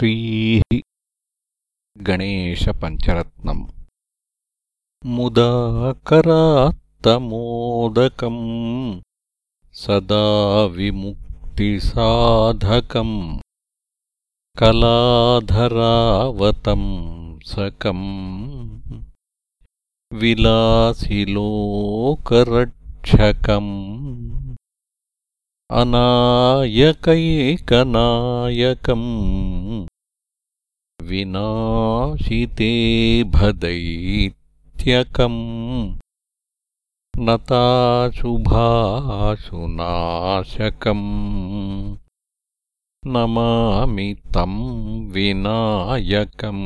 श्रीः गणेशपञ्चरत्नम् मुदाकरात्तमोदकम् सदा विमुक्तिसाधकम् कलाधरावतं सकम्। विलासिलोकरक्षकम् अनायकैकनायकम् विनाशिते भदैत्यकम् नताशुभाशुनाशकम् नमामि तं विनायकम्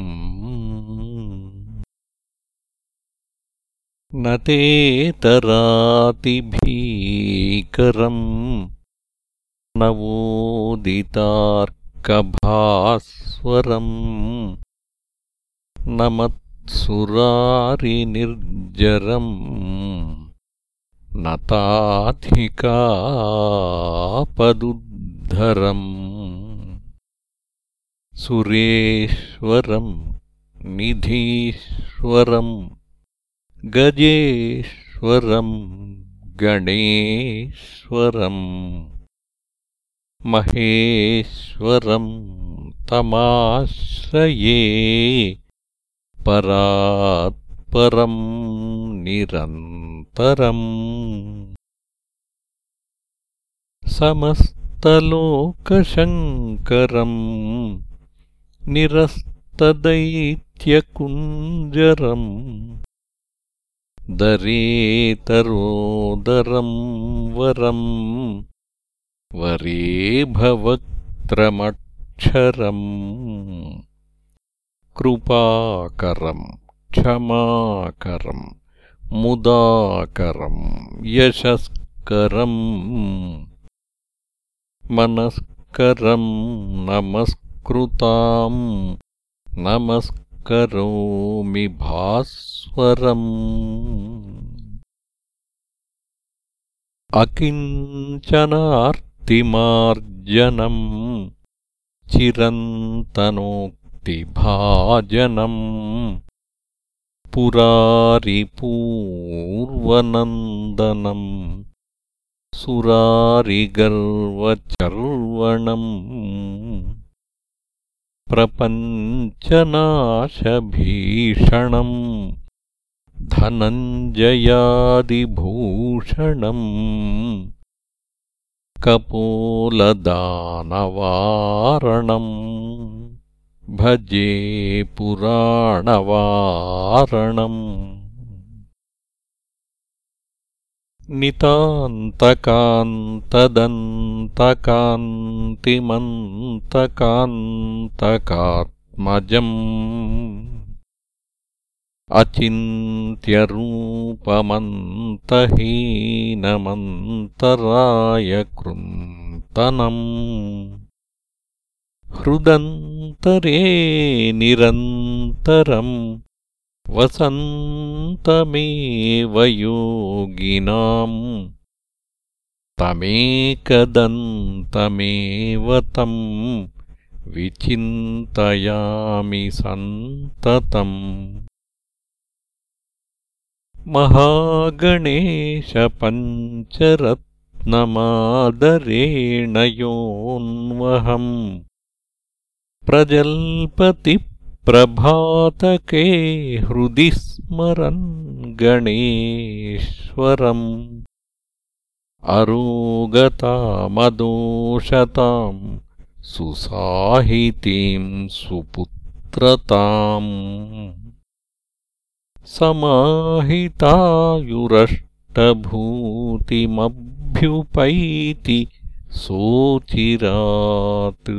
न तेतरातिभीकरम् नवोदितार्कभास्वरम् न मत्सुरारिनिर्जरम् न ताधिकापदुद्धरम् सुरेश्वरम् निधीश्वरम् गजेश्वरम् गणेश्वरम् महेश्वरं तमाश्रये। परात्परं निरन्तरम्। समस्तलोकशङ्करम् निरस्तदैत्यकुञ्जरम्। दरेतरोदरं वरम् वरेभवक्त्रमक्षरम् कृपाकरम् क्षमाकरम् मुदाकरम् यशस्करम् मनस्करम् नमस्कृताम् नमस्करोमि भास्वरम्। अकिञ्चनार् तिमार्जनम् चिरन्तनोक्तिभाजनम् पुरारिपूर्वनन्दनम् सुरारिगर्वचर्वणम् प्रपञ्चनाशभीषणम् धनञ्जयादिभूषणम् कपोलदानवारणम् भजे पुराणवारणम्। नितान्तकान्तदन्तकान्तिमन्तकान्तकात्मजम् अचिन्त्यरूपमन्तहीनमन्तरायकृन्तनम् हृदन्तरे निरन्तरम्। वसन्तमेव योगिनाम्। तमेकदन्तमेव तम्। विचिन्तयामि सन्ततम् महागणेशपञ्चरत्नमादरेण योऽन्वहम् प्रजल्पतिप्रभातके हृदि स्मरन् गणेश्वरम्। अरोगतामदोषताम् सुसाहितीम् सुपुत्रताम् समाहितायुरष्टभूतिमभ्युपैति सोचिरात्